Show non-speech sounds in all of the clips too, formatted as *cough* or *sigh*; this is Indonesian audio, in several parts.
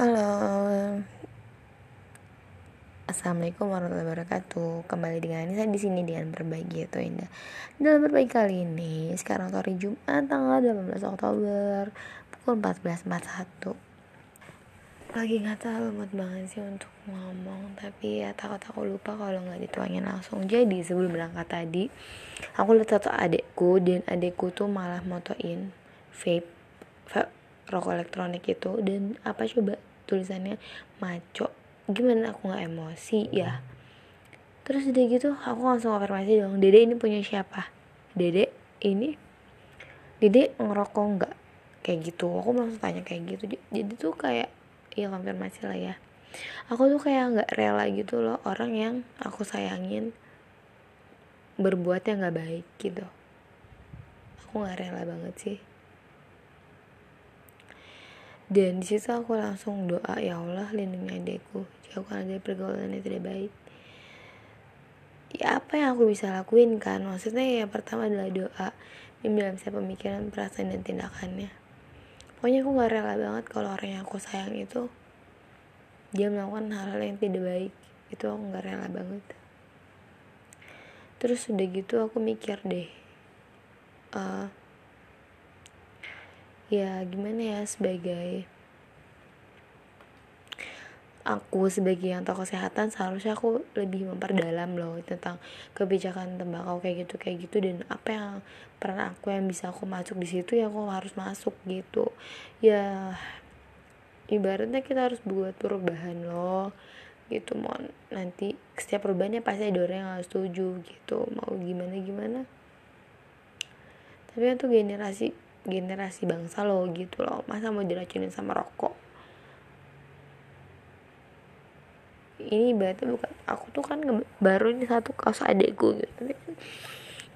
Halo, Assalamualaikum warahmatullahi wabarakatuh. Kembali dengan Anissa di sini dengan berbagi itu indah. Dalam berbagi kali ini, sekarang hari Jumat tanggal 18 Oktober pukul 14.41. Lagi nggak tahu mood banget sih untuk ngomong, tapi ya takut aku lupa kalau nggak dituangin langsung. Jadi sebelum berangkat tadi, aku lihat satu adekku dan adekku tuh malah motoin vape, vape rokok elektronik itu. Dan apa coba tulisannya? Maco. Gimana? Aku nggak emosi ya. Terus udah gitu aku langsung konfirmasi dong dede ini punya siapa? Dede ini? Dede ngerokok nggak? Kayak gitu. Aku langsung tanya kayak gitu. Jadi tuh kayak ya konfirmasi lah ya. Aku tuh kayak nggak rela gitu loh orang yang aku sayangin berbuat yang nggak baik gitu. Aku nggak rela banget sih dan di situ aku langsung doa ya Allah lindungi adekku jauhkan dari pergaulan yang tidak baik. Ya apa yang aku bisa lakuin kan? Maksudnya ya pertama adalah doa. Dalam saya pemikiran perasaan dan tindakannya. Pokoknya aku gak rela banget kalau orang yang aku sayang itu dia melakukan hal-hal yang tidak baik. Itu aku gak rela banget. Terus udah gitu aku mikir deh uh, ya gimana ya sebagai aku sebagai yang tahu kesehatan seharusnya aku lebih memperdalam loh tentang kebijakan tembakau kayak gitu kayak gitu. Dan apa yang peran aku yang bisa aku masuk di situ ya aku harus masuk gitu. Ya ibaratnya kita harus buat perubahan loh gitu mau nanti setiap perubahannya pasti ada orang yang harus setuju gitu mau gimana gimana. Tapi untuk generasi generasi bangsa lo gitu loh. Masa mau diracunin sama rokok? Ini berarti bukan aku tuh kan baru ini satu kaos adekku gitu. Tapi kan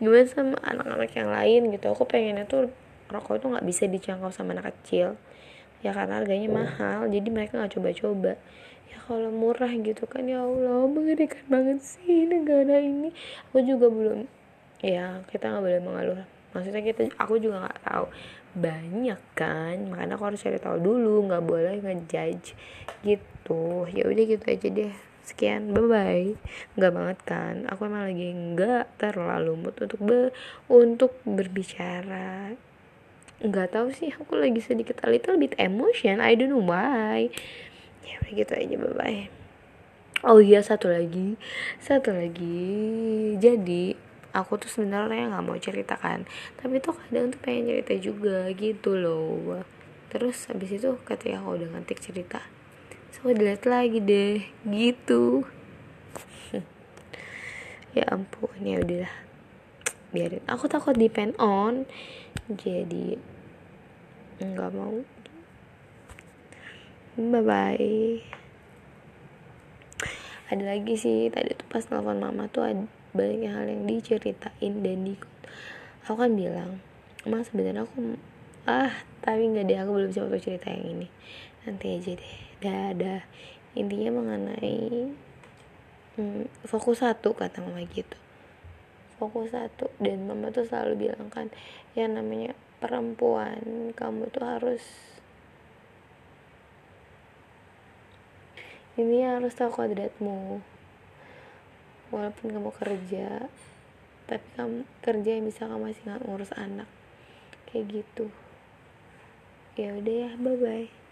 gimana sama anak-anak yang lain gitu? Aku pengennya tuh rokok itu nggak bisa dicangkau sama anak kecil. Ya karena harganya mahal jadi mereka nggak coba-coba. Ya kalau murah gitu kan ya Allah mengerikan banget sih negara ini. Aku juga belum ya kita nggak boleh mengeluh maksudnya kita aku juga nggak tahu. Banyak kan makanya aku harus cari tahu dulu nggak boleh ngejudge gitu. Ya udah gitu aja deh. Sekian bye bye nggak banget kan aku emang lagi nggak terlalu mood untuk be untuk berbicara. Nggak tahu sih aku lagi sedikit a little bit emotion I don't know why. Ya udah gitu aja bye bye oh iya satu lagi satu lagi. Jadi aku tuh sebenarnya nggak mau ceritakan tapi tuh kadang tuh pengen cerita juga gitu loh. Terus habis itu ketika aku udah ngetik cerita so dilihat lagi deh gitu. *laughs* Ya ampun ya udah biarin. Aku takut depend on. Jadi nggak mau. Bye bye ada lagi sih. Tadi tuh pas telepon mama tuh ada banyak hal yang diceritain dan di aku kan bilang emang sebenarnya aku ah tapi nggak deh aku belum bisa untuk cerita yang ini. Nanti aja deh. Ada intinya mengenai hmm, fokus satu kata mama gitu. Fokus satu. Dan mama tuh selalu bilang kan yang namanya perempuan kamu tuh harus ini harus tahu kodratmu walaupun kamu kerja tapi kamu kerja yang bisa kamu masih ngurus anak. Kayak gitu. Ya udah ya bye bye